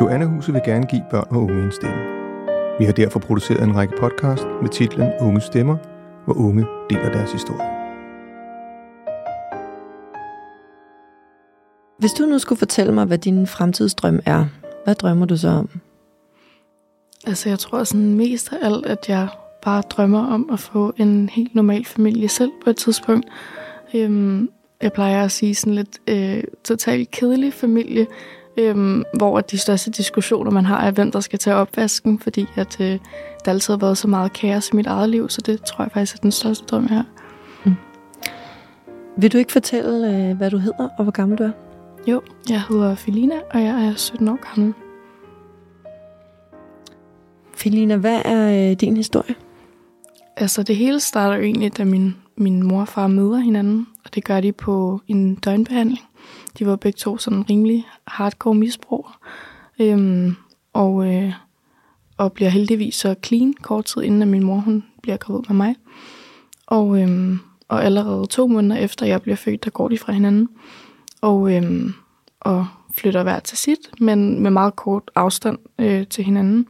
Joanna-huset vil gerne give børn og unge en stemme. Vi har derfor produceret en række podcast med titlen Unge Stemmer, hvor unge deler deres historie. Hvis du nu skulle fortælle mig, hvad din fremtidsdrøm er, hvad drømmer du så om? Altså, jeg tror sådan mest af alt, at jeg bare drømmer om at få en helt normal familie selv på et tidspunkt. Øhm, jeg plejer at sige sådan lidt øh, totalt kedelig familie, øhm, hvor de største diskussioner, man har, er, hvem der skal tage opvasken, fordi at, øh, der altid har været så meget kaos i mit eget liv, så det tror jeg faktisk er den største drøm her. Mm. Vil du ikke fortælle, øh, hvad du hedder og hvor gammel du er? Jo, jeg hedder Felina, og jeg er 17 år gammel. Felina, hvad er øh, din historie? Altså, det hele starter egentlig, da min, min mor og far møder hinanden, og det gør de på en døgnbehandling. De var begge to sådan rimelig hardcore misbrugere, øhm, og, øh, og bliver heldigvis så clean kort tid inden, at min mor hun bliver gravid med mig. Og, øhm, og allerede to måneder efter jeg bliver født, der går de fra hinanden. Og, øhm, og flytter hver til sit, men med meget kort afstand øh, til hinanden.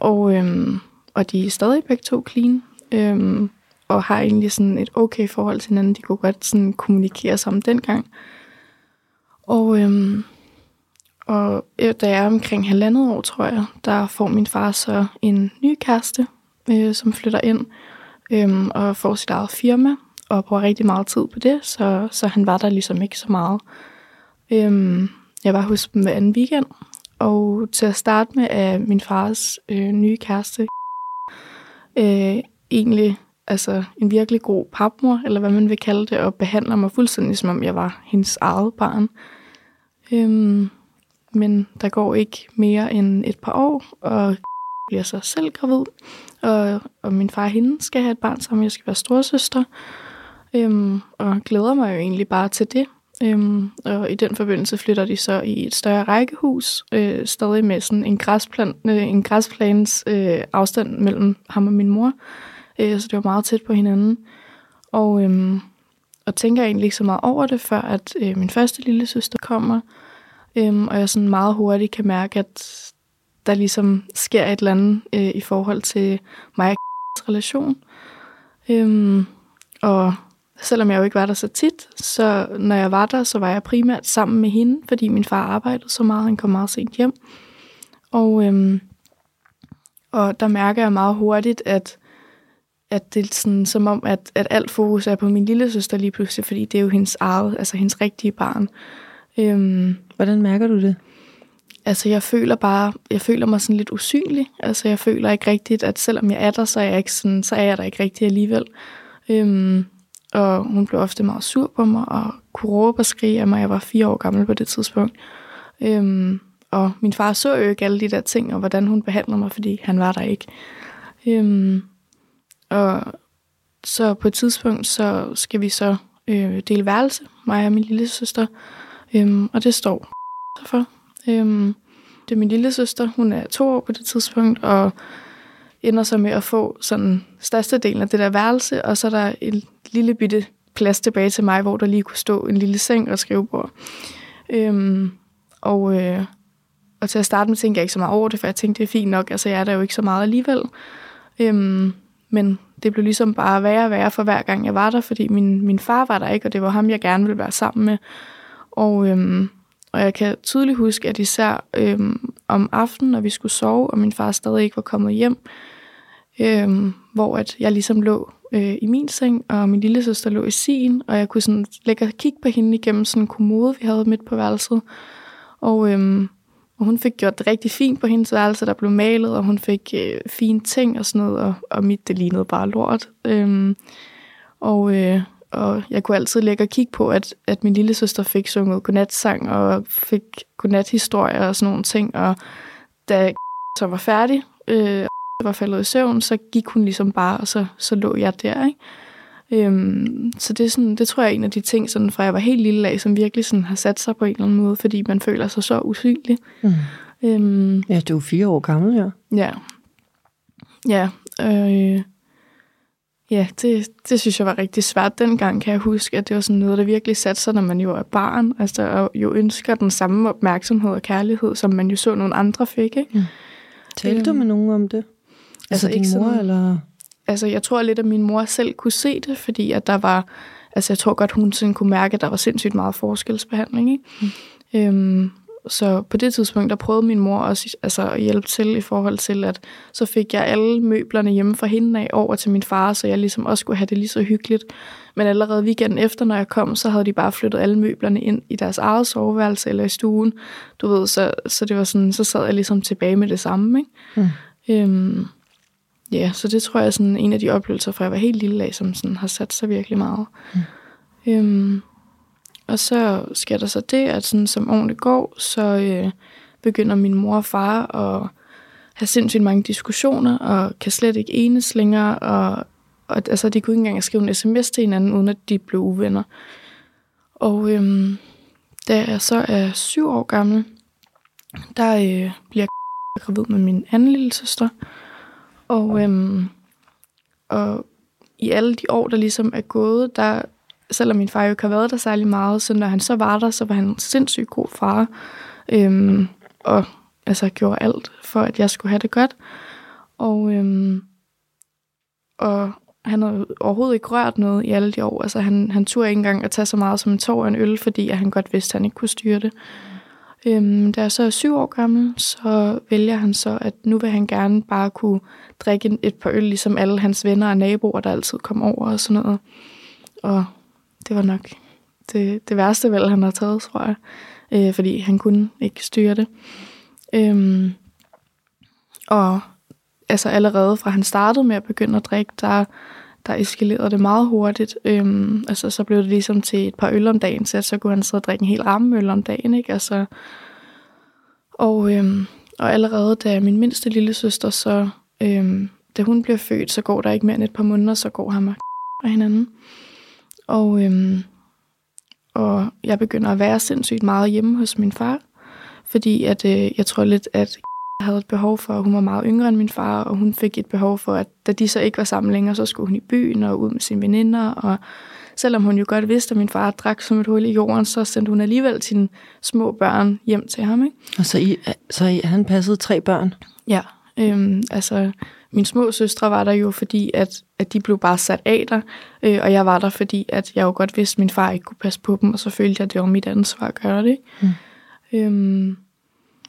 Og, øhm, og de er stadig begge to clean, øhm, og har egentlig sådan et okay forhold til hinanden. De kunne godt sådan kommunikere sammen dengang. Og, øhm, og øh, da jeg er omkring halvandet år, tror jeg, der får min far så en ny kæreste, øh, som flytter ind øhm, og får sit eget firma, og bruger rigtig meget tid på det, så, så han var der ligesom ikke så meget. Øhm, jeg var hos dem hver anden weekend, og til at starte med er min fars øh, nye kæreste øh, egentlig altså en virkelig god papmor, eller hvad man vil kalde det, og behandler mig fuldstændig som om jeg var hendes eget barn. Øhm, men der går ikke mere end et par år, og bliver så selv gravid, og, og min far og hende skal have et barn sammen, jeg skal være storsøster, øhm, og glæder mig jo egentlig bare til det. Øhm, og i den forbindelse flytter de så i et større rækkehus, øh, stadig med sådan en, græsplan, øh, en græsplans øh, afstand mellem ham og min mor. Øh, så det var meget tæt på hinanden. Og, øhm, og tænker egentlig ikke så meget over det, før at øh, min første lille søster kommer. Øhm, og jeg sådan meget hurtigt kan mærke, at der ligesom sker et eller andet øh, i forhold til mig og relation. Øhm, og selvom jeg jo ikke var der så tit, så når jeg var der, så var jeg primært sammen med hende, fordi min far arbejdede så meget, han kom meget sent hjem. Og, øhm, og der mærker jeg meget hurtigt, at, at det er sådan, som om, at, at alt fokus er på min lille søster lige pludselig, fordi det er jo hendes eget, altså hendes rigtige barn. Øhm, Hvordan mærker du det? Altså, jeg føler bare, jeg føler mig sådan lidt usynlig. Altså, jeg føler ikke rigtigt, at selvom jeg er der, så er jeg, ikke sådan, så er jeg der ikke rigtig alligevel. Øhm, og hun blev ofte meget sur på mig, og kunne råbe og skrige af mig. Jeg var fire år gammel på det tidspunkt. Øhm, og min far så jo ikke alle de der ting, og hvordan hun behandler mig, fordi han var der ikke. Øhm, og så på et tidspunkt, så skal vi så øh, dele værelse, mig og min lille søster. Øhm, og det står for. Øhm, det er min lille søster, hun er to år på det tidspunkt, og ender så med at få sådan størstedelen af det der værelse, og så er der en lille bitte plads tilbage til mig, hvor der lige kunne stå en lille seng og skrivebord. Øhm, og, øh, og til at starte med tænkte jeg ikke så meget over det, for jeg tænkte, det er fint nok, altså jeg er der jo ikke så meget alligevel. Øhm, men det blev ligesom bare værre og værre for hver gang jeg var der, fordi min, min far var der ikke, og det var ham, jeg gerne ville være sammen med. Og, øhm, og jeg kan tydeligt huske, at især øhm, om aftenen, når vi skulle sove, og min far stadig ikke var kommet hjem, øhm, hvor at jeg ligesom lå øh, i min seng, og min lille søster lå i sin, og jeg kunne sådan lægge og kigge på hende igennem sådan en kommode, vi havde midt på værelset. Og, øhm, og hun fik gjort det rigtig fint på hendes værelse, der blev malet, og hun fik øh, fine ting og sådan noget, og, og mit, det lignede bare lort. Øhm, og, øh, og jeg kunne altid lægge og kigge på, at, at min lille søster fik sunget godnatsang og fik godnathistorier og sådan nogle ting, og da så var færdig, øh, var faldet i søvn, så gik hun ligesom bare, og så, så lå jeg der, ikke? Øhm, så det, er sådan, det tror jeg er en af de ting, sådan, fra jeg var helt lille af, som virkelig sådan, har sat sig på en eller anden måde, fordi man føler sig så usynlig. Mm. Øhm, ja, du er fire år gammel, ja. Ja. Ja, øh, Ja, det, det synes jeg var rigtig svært dengang, kan jeg huske, at det var sådan noget, der virkelig satte sig, når man jo er barn, altså og jo ønsker den samme opmærksomhed og kærlighed, som man jo så nogle andre fik, ikke? Mm. Talte du Øhm, med nogen om det? Altså, altså din ikke mor, sådan- eller? Altså, jeg tror lidt, at min mor selv kunne se det, fordi at der var, altså jeg tror godt, hun sådan kunne mærke, at der var sindssygt meget forskelsbehandling, ikke? Mm. Øhm, så på det tidspunkt, der prøvede min mor også altså, at hjælpe til i forhold til, at så fik jeg alle møblerne hjemme fra hende af over til min far, så jeg ligesom også skulle have det lige så hyggeligt. Men allerede weekenden efter, når jeg kom, så havde de bare flyttet alle møblerne ind i deres eget soveværelse eller i stuen. Du ved, så, så det var sådan, så sad jeg ligesom tilbage med det samme, ikke? Mm. Øhm, ja, så det tror jeg er sådan en af de oplevelser, fra jeg var helt lille af, som sådan har sat sig virkelig meget. Mm. Øhm, og så sker der så det, at sådan, som årene går, så øh, begynder min mor og far at have sindssygt mange diskussioner, og kan slet ikke enes længere, og, og altså, de kunne ikke engang skrive en sms til hinanden, uden at de blev uvenner. Og øhm, da jeg så er syv år gammel, der øh, bliver jeg gravid med min anden lille søster. Og, øhm, og i alle de år, der ligesom er gået, der, selvom min far jo ikke har været der særlig meget, så når han så var der, så var han en sindssygt god far. Øhm, og altså gjorde alt for, at jeg skulle have det godt. Og, øhm, og han havde overhovedet ikke rørt noget i alle de år. Altså han, han turde ikke engang at tage så meget som en tår og en øl, fordi at han godt vidste, at han ikke kunne styre det. Øhm, da jeg så er syv år gammel, så vælger han så, at nu vil han gerne bare kunne drikke et par øl, ligesom alle hans venner og naboer, der altid kom over og sådan noget. Og det var nok det, det værste valg, han har taget, tror jeg. Øh, fordi han kunne ikke styre det. Øhm, og altså allerede fra han startede med at begynde at drikke, der, der eskalerede det meget hurtigt. Øhm, altså så blev det ligesom til et par øl om dagen, så, så kunne han sidde og drikke en hel ramme øl om dagen. Ikke? Altså, og, øhm, og allerede da min mindste lille søster, så, øhm, da hun bliver født, så går der ikke mere end et par måneder, så går han og af hinanden. Og, øhm, og jeg begynder at være sindssygt meget hjemme hos min far, fordi at, øh, jeg tror lidt, at havde et behov for, at hun var meget yngre end min far, og hun fik et behov for, at da de så ikke var sammen længere, så skulle hun i byen og ud med sine veninder, og selvom hun jo godt vidste, at min far drak som et hul i jorden, så sendte hun alligevel sine små børn hjem til ham, ikke? Og så, I, så I, han passede tre børn? Ja, øhm, altså min små søstre var der jo, fordi at, at de blev bare sat af der, øh, og jeg var der, fordi at jeg jo godt vidste, at min far ikke kunne passe på dem, og så følte jeg, at det var mit ansvar at gøre det. Mm. Øhm,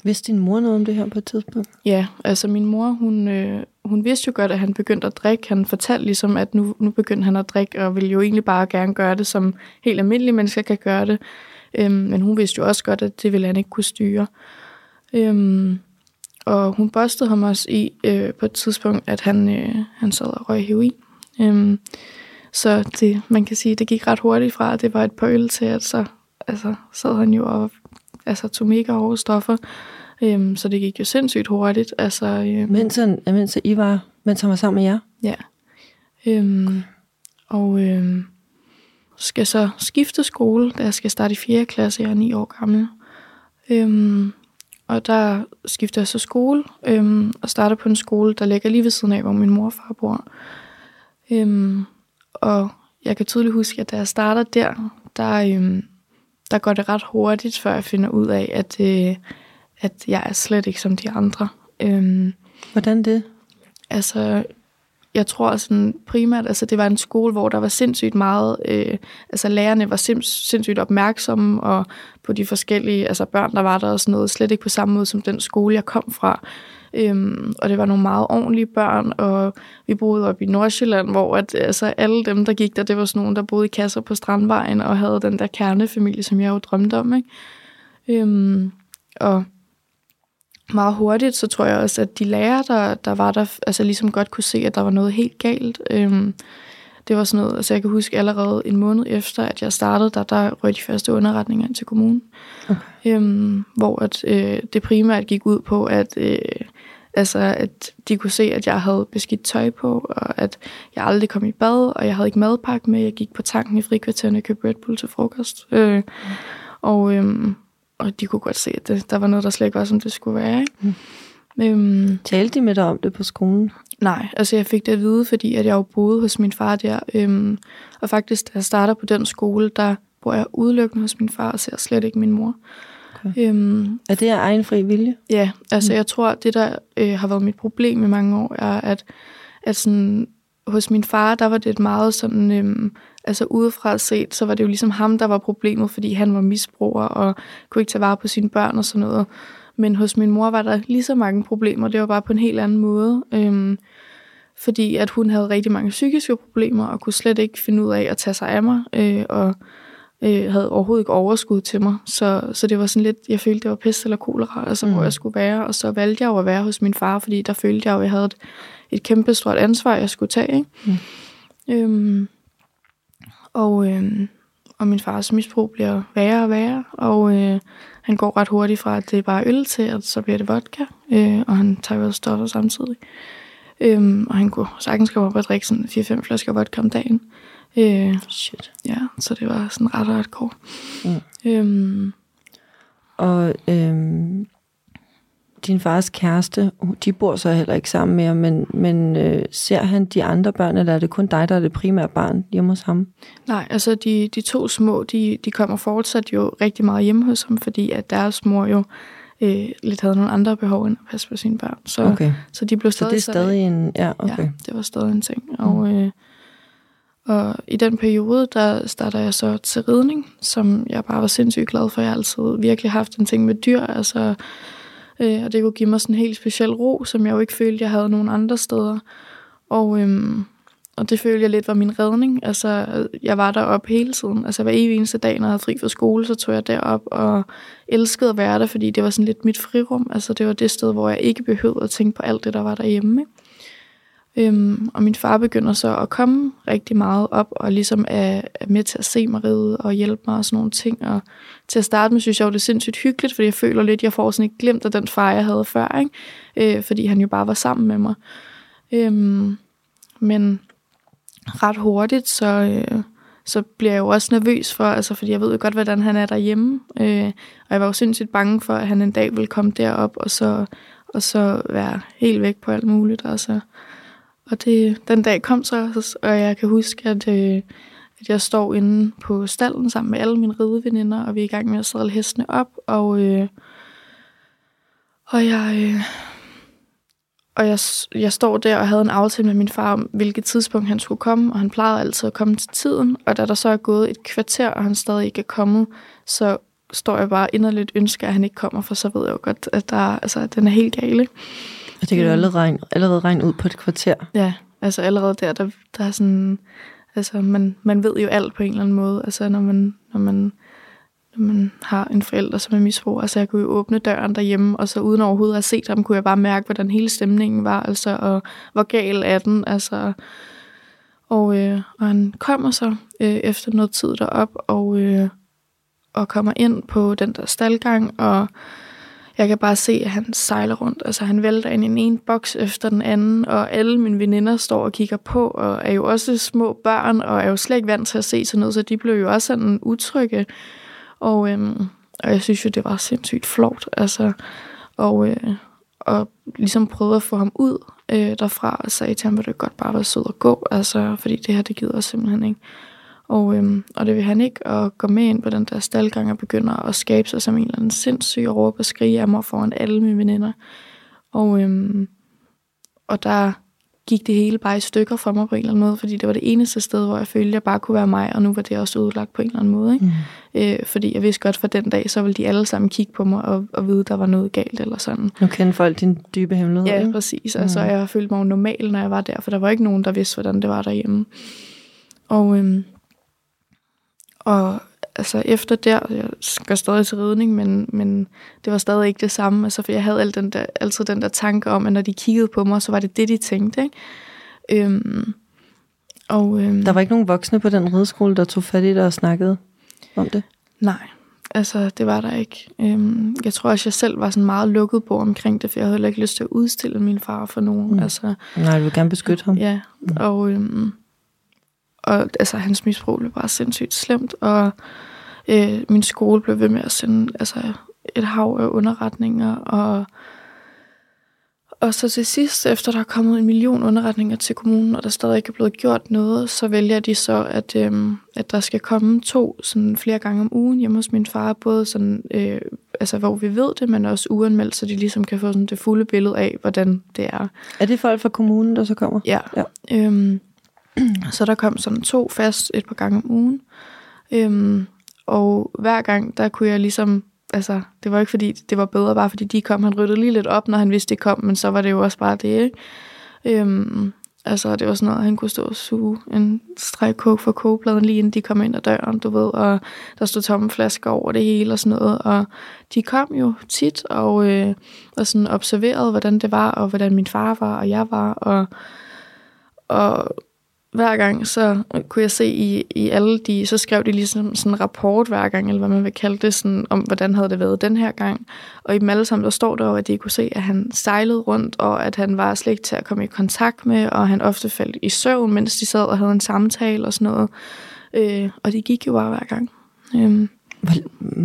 Vidste din mor noget om det her på et tidspunkt? Ja, altså min mor, hun, øh, hun vidste jo godt, at han begyndte at drikke. Han fortalte ligesom, at nu, nu begyndte han at drikke, og ville jo egentlig bare gerne gøre det, som helt almindelige mennesker kan gøre det. Øhm, men hun vidste jo også godt, at det ville han ikke kunne styre. Øhm, og hun bostede ham også i øh, på et tidspunkt, at han, øh, han sad og røg heroin. Øhm, så det, man kan sige, det gik ret hurtigt fra, at det var et par øl til, at så altså, sad han jo og altså, tog mega hårde stoffer. Øhm, så det gik jo sindssygt hurtigt. Altså, øhm, Mens, mens, I var, mens han var sammen med jer? Ja. Øhm, og øhm, skal så skifte skole, da jeg skal starte i 4. klasse. Jeg er 9 år gammel. Øhm, og der skifter jeg så skole, øhm, og starter på en skole, der ligger lige ved siden af, hvor min mor og far bor. Øhm, og jeg kan tydeligt huske, at da jeg starter der, der, øhm, der går det ret hurtigt, før jeg finder ud af, at, øh, at jeg er slet ikke som de andre. Øhm, Hvordan det? Altså, jeg tror sådan primært, altså det var en skole, hvor der var sindssygt meget, øh, altså lærerne var sinds, sindssygt opmærksomme og på de forskellige, altså børn, der var der og sådan noget, slet ikke på samme måde som den skole, jeg kom fra. Øhm, og det var nogle meget ordentlige børn, og vi boede op i Nordsjælland, hvor at, altså, alle dem, der gik der, det var sådan nogle, der boede i kasser på Strandvejen og havde den der kernefamilie, som jeg jo drømte om. Ikke? Øhm, og meget hurtigt, så tror jeg også, at de lærere, der, der var der, altså ligesom godt kunne se, at der var noget helt galt. Øhm, det var sådan noget, altså jeg kan huske allerede en måned efter, at jeg startede, der, der røg de første underretninger ind til kommunen. Okay. Øhm, hvor at, øh, det primært gik ud på, at, øh, altså, at de kunne se, at jeg havde beskidt tøj på, og at jeg aldrig kom i bad, og jeg havde ikke madpakke med. Jeg gik på tanken i frikvartererne og købte Red Bull til frokost. Øh, og, øhm, og de kunne godt se, at det, der var noget, der slet ikke var, som det skulle være. Ikke? Mm. Øhm, Talte de med dig om det på skolen? nej, altså jeg fik det at vide, fordi at jeg jo boede hos min far der. Øhm, og faktisk, da jeg starter på den skole, der bor jeg udelukkende hos min far og ser slet ikke min mor. Okay. Øhm, Er det af egen fri vilje? Ja, altså Mm. jeg tror, det der øh, har været mit problem i mange år, er, at, at sådan, hos min far, der var det et meget sådan, øhm, altså udefra set, så var det jo ligesom ham, der var problemet, fordi han var misbruger og kunne ikke tage vare på sine børn og sådan noget. Men hos min mor var der lige så mange problemer, det var bare på en helt anden måde. Øhm, fordi at hun havde rigtig mange psykiske problemer og kunne slet ikke finde ud af at tage sig af mig, øh, og øh, havde overhovedet ikke overskud til mig. Så, så det var sådan lidt, jeg følte, det var pest eller kolera, altså mm. hvor Mm. jeg skulle være. Og så valgte jeg jo at være hos min far, fordi der følte jeg jo, at jeg havde et, et kæmpe stort ansvar, jeg skulle tage. Ikke? Mm. Øhm, og, øhm, og min fars misbrug bliver værre og værre, og øh, han går ret hurtigt fra, at det er bare øl til, at så bliver det vodka, øh, og han tager også stoffer samtidig. Øhm, og han kunne sagtens komme op og drikke sådan 4-5 flasker vodka om dagen. Øh, Shit. Ja, så det var sådan ret hardcore. Mm. Øhm, Og øhm, din fars kæreste, de bor så heller ikke sammen mere, men, men øh, ser han de andre børn, eller er det kun dig, der er det primære barn hjemme hos ham? nej, altså de, de to små, de, de kommer fortsat jo rigtig meget hjemme hos ham, fordi at deres mor jo øh, lidt havde nogle andre behov end at passe på sine børn. Så, Okay, så de blev så stadig det er stadig en... Ja, okay. Ja, det var stadig en ting. Og, øh, og i den periode, der starter jeg så til ridning, som jeg bare var sindssygt glad for. Jeg har altid virkelig haft en ting med dyr, altså, øh, og det kunne give mig sådan en helt speciel ro, som jeg jo ikke følte, jeg havde nogen andre steder. Og, øhm, og det følte jeg lidt var min redning. Altså, jeg var deroppe hele tiden. Altså, hver evig eneste dag, når jeg havde fri fra skole, så tog jeg derop og elskede at være der, fordi det var sådan lidt mit frirum. Altså, det var det sted, hvor jeg ikke behøvede at tænke på alt det, der var derhjemme. Ikke? Øhm, og min far begynder så at komme rigtig meget op, og ligesom er, er med til at se mig ride og hjælpe mig og sådan nogle ting. Og til at starte med synes jeg jo, det er sindssygt hyggeligt, fordi jeg føler lidt, jeg får sådan et glemt af den far, jeg havde før, ikke? Øh, fordi han jo bare var sammen med mig. Øhm, men ret hurtigt, så, øh, så bliver jeg jo også nervøs for, altså fordi jeg ved jo godt, hvordan han er derhjemme. Øh, og jeg var jo sindssygt bange for, at han en dag ville komme derop, og så, og så være helt væk på alt muligt. Altså. Og det, den dag kom så, og jeg kan huske, at, øh, at jeg står inde på stallen sammen med alle mine rideveninder, og vi er i gang med at sadle hestene op, og, øh, og jeg... Øh, og jeg, jeg står der og havde en aftale med min far om, hvilket tidspunkt han skulle komme, og han plejede altid at komme til tiden. Og da der så er gået et kvarter, og han stadig ikke er kommet, så står jeg bare inderligt ønsker, at han ikke kommer, for så ved jeg jo godt, at, der, altså, at den er helt gale. Og det kan Mm. allerede regne, allerede regne ud på et kvarter. Ja, altså allerede der, der, der er sådan, altså man, man ved jo alt på en eller anden måde, altså når man, når man, når man har en forælder, som er misbrug, altså jeg kunne jo åbne døren derhjemme, og så uden overhovedet at have set ham, kunne jeg bare mærke, hvordan hele stemningen var, altså, og hvor gal er den, altså, og, øh, og han kommer så øh, efter noget tid derop, og, øh, og kommer ind på den der staldgang, og jeg kan bare se, at han sejler rundt. Altså han vælter ind i en ene boks efter den anden, og alle mine veninder står og kigger på, og er jo også små børn, og er jo slet ikke vant til at se sådan noget, så de blev jo også sådan utrygge. Og, øhm, og jeg synes jo, det var sindssygt flot. Altså, og, øh, og ligesom prøvede at få ham ud øh, derfra, og sagde til ham, at det godt bare være sød og gå, altså, fordi det her, det gider jeg simpelthen ikke. Og, øhm, og det vil han ikke, og gå med ind på den der staldgang og begynder at skabe sig som en eller anden sindssyg og råbe og skrige af mig foran alle mine veninder. Og, øhm, og der gik det hele bare i stykker for mig på en eller anden måde, fordi det var det eneste sted, hvor jeg følte, at jeg bare kunne være mig, og nu var det også udlagt på en eller anden måde. Ikke? Mm. Øh, fordi jeg vidste godt, for den dag, så ville de alle sammen kigge på mig og, og vide, der var noget galt eller sådan. Nu kender folk din dybe hemmelighed. Ja, ikke? præcis. Altså, Mm. jeg følte mig normal, når jeg var der, for der var ikke nogen, der vidste, hvordan det var derhjemme. Og, øhm, og altså efter der, jeg skal stadig til ridning, men, men det var stadig ikke det samme. Altså, for jeg havde altid den, der, altid den der tanke om, at når de kiggede på mig, så var det det, de tænkte. Ikke? Øhm, og, øhm, Der var ikke nogen voksne på den rideskole, der tog fat i dig og snakkede om det? Nej, altså det var der ikke. Øhm, jeg tror også, jeg selv var sådan meget lukket på omkring det, for jeg havde heller ikke lyst til at udstille min far for nogen. Mm. Mm. Altså, Nej, du vil gerne beskytte ham. Ja, Mm. og, øhm, og altså, hans misbrug blev bare sindssygt slemt, og øh, min skole blev ved med at sende altså, et hav af underretninger, og, Og så til sidst, efter der er kommet en million underretninger til kommunen, og der stadig ikke er blevet gjort noget, så vælger de så, at, øhm, at der skal komme to sådan flere gange om ugen hjemme hos min far, både sådan, øh, altså, hvor vi ved det, men også uanmeldt, så de ligesom kan få sådan det fulde billede af, hvordan det er. Er det folk fra kommunen, der så kommer? Ja. Ja. Øhm, så der kom sådan to fast et par gange om ugen. Øhm, og hver gang, der kunne jeg ligesom altså, det var ikke fordi, det var bedre, bare fordi de kom. Han ryddede lige lidt op, når han vidste, det kom, men så var det jo også bare det, ikke? Øhm, altså, det var sådan noget, han kunne stå og suge en streg coke for kogepladen, lige inden de kom ind ad døren, du ved, og der stod tomme flasker over det hele og sådan noget, og de kom jo tit og, øh, og sådan observerede, hvordan det var, og hvordan min far var, og jeg var, og, og hver gang, så kunne jeg se i, i alle de, så skrev de ligesom sådan en rapport hver gang, eller hvad man vil kalde det, sådan, om hvordan havde det været den her gang. Og i dem alle sammen, der står der at de kunne se, at han sejlede rundt, og at han var slet ikke til at komme i kontakt med, og han ofte faldt i søvn, mens de sad og havde en samtale og sådan noget. Øh, og de gik jo bare hver gang. Øh. Hvor,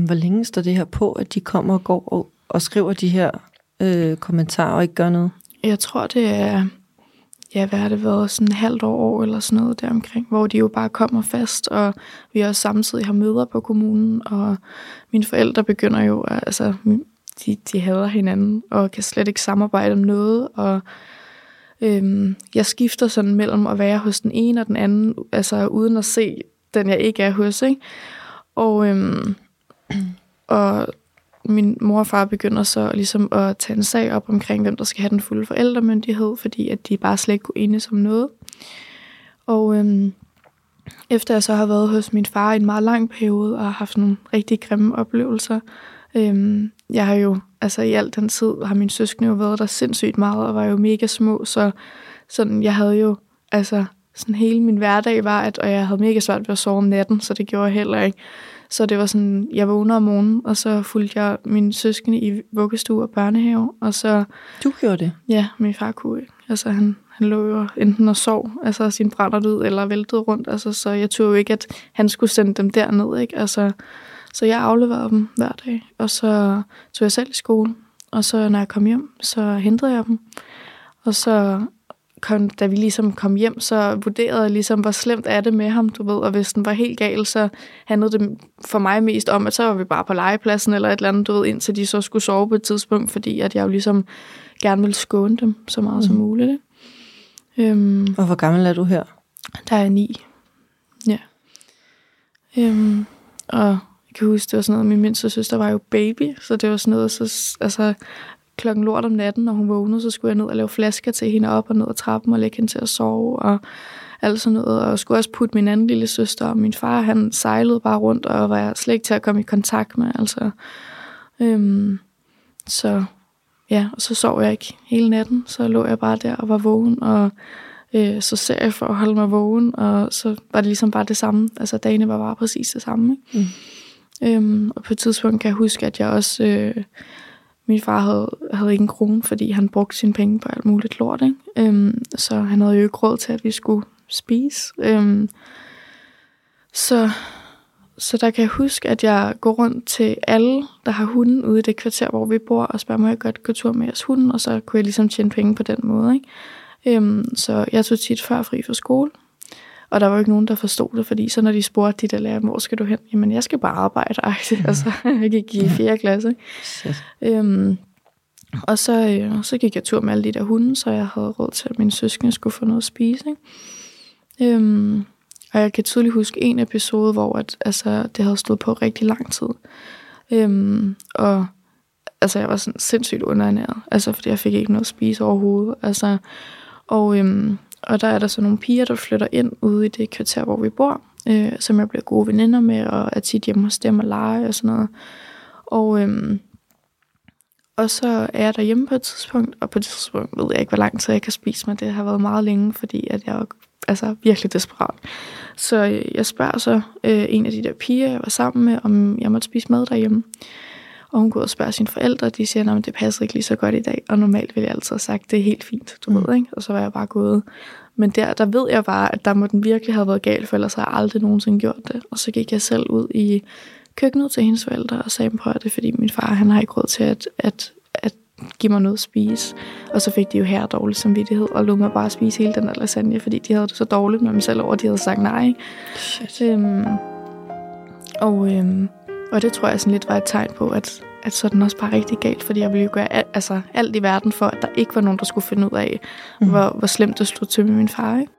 hvor længe står det her på, at de kommer og går og, og skriver de her øh, kommentarer og ikke gør noget? Jeg tror, det er ja, hvad har det været, sådan et halvt år eller sådan noget deromkring, hvor de jo bare kommer fast, og vi også samtidig har møder på kommunen, og mine forældre begynder jo, altså, de, de hader hinanden, og kan slet ikke samarbejde om noget, og øhm, jeg skifter sådan mellem at være hos den ene og den anden, altså uden at se den, jeg ikke er hos, ikke? Og, øhm, og min mor og far begynder så ligesom at tage en sag op omkring, hvem der skal have den fulde forældremyndighed, fordi at de bare slet ikke kunne enes om noget. Og øhm, efter jeg så har været hos min far i en meget lang periode og har haft nogle rigtig grimme oplevelser, øhm, jeg har jo, altså i al den tid har min søskende jo været der sindssygt meget og var jo mega små, så sådan, jeg havde jo, altså sådan hele min hverdag var, at, og jeg havde mega svært ved at sove om natten, så det gjorde jeg heller ikke. Så det var sådan, jeg vågner om morgenen, og så fulgte jeg min søskende i vuggestue og børnehave, og så... Du gjorde det? Ja, min far kunne ikke. Altså, han, han lå jo enten og sov, altså sin brænder ud, eller væltede rundt, altså, så jeg tog jo ikke, at han skulle sende dem derned, ikke? Altså, så jeg afleverede dem hver dag, og så tog jeg selv i skole, og så når jeg kom hjem, så hentede jeg dem, og så kom, da vi ligesom kom hjem, så vurderede jeg ligesom, hvor slemt er det med ham, du ved, og hvis den var helt gal, så handlede det for mig mest om, at så var vi bare på legepladsen eller et eller andet, du ved, indtil de så skulle sove på et tidspunkt, fordi at jeg jo ligesom gerne ville skåne dem så meget mm. som muligt. Ikke? Øhm, og hvor gammel er du her? Der er ni. Ja. Øhm, og jeg kan huske, det var sådan noget, min mindste søster var jo baby, så det var sådan noget, så, altså, klokken lort om natten, når hun vågnede, så skulle jeg ned og lave flasker til hende op og ned ad trappen og lægge hende til at sove og alt sådan noget. Og jeg skulle også putte min anden lille søster, og min far, han sejlede bare rundt og var slet ikke til at komme i kontakt med. Altså, øhm, så ja, og så sov jeg ikke hele natten, så lå jeg bare der og var vågen, og øh, så ser jeg for at holde mig vågen, og så var det ligesom bare det samme. Altså dagene var bare præcis det samme. Ikke? Mm. Øhm, og på et tidspunkt kan jeg huske, at jeg også... Øh, min far havde, havde ikke en krone, fordi han brugte sine penge på alt muligt lort. Ikke? Øhm, så han havde jo ikke råd til, at vi skulle spise. Øhm, så, så der kan jeg huske, at jeg går rundt til alle, der har hunden ude i det kvarter, hvor vi bor, og spørger, må jeg godt gå tur med jeres hund? Og så kunne jeg ligesom tjene penge på den måde. Ikke? Øhm, så jeg tog tit før fri fra skole. Og der var jo ikke nogen, der forstod det, fordi så når de spurgte de der lærer, hvor skal du hen? Jamen, jeg skal bare arbejde. Mm. Altså, jeg gik i 4. klasse. Øhm, og så, øh, så gik jeg tur med alle de der hunde, så jeg havde råd til, at min søskende skulle få noget at spise. Ikke? Øhm, og jeg kan tydeligt huske en episode, hvor at, altså, det havde stået på rigtig lang tid. Øhm, og altså, jeg var sådan sindssygt underernæret, altså, fordi jeg fik ikke noget at spise overhovedet. Altså, og øhm, og der er der så nogle piger, der flytter ind ude i det kvarter, hvor vi bor, øh, som jeg bliver gode veninder med, og er tit hjemme hos dem og lege og sådan noget. Og, øh, og så er jeg derhjemme på et tidspunkt, og på et tidspunkt ved jeg ikke, hvor lang tid jeg kan spise mig. Det har været meget længe, fordi at jeg er altså, virkelig desperat. Så øh, jeg spørger så øh, en af de der piger, jeg var sammen med, om jeg måtte spise mad derhjemme. Og hun går ud og spørger sine forældre, og de siger, at det passer ikke lige så godt i dag. Og normalt ville jeg altid have sagt, det er helt fint, du mm. ved, ikke? Og så var jeg bare gået. Men der, der ved jeg bare, at der må den virkelig have været galt, for ellers har jeg aldrig nogensinde gjort det. Og så gik jeg selv ud i køkkenet til hendes forældre og sagde på, at det er fordi min far, han har ikke råd til, at, at, at give mig noget at spise. Og så fik de jo her dårlig samvittighed, og lod mig bare spise hele den der lasagne, fordi de havde det så dårligt med mig selv over, at de havde sagt nej. Shit. Øhm, og, øhm, og det tror jeg sådan lidt var et tegn på, at, at så er den også bare rigtig galt, fordi jeg ville jo gøre al, altså, alt i verden for, at der ikke var nogen, der skulle finde ud af, mm. hvor, hvor slemt det stod til med min far. Ikke?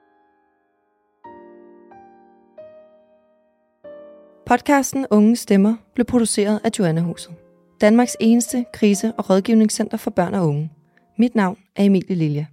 Podcasten Unge Stemmer blev produceret af Joanna Huset. Danmarks eneste krise- og rådgivningscenter for børn og unge. Mit navn er Emilie Lilja.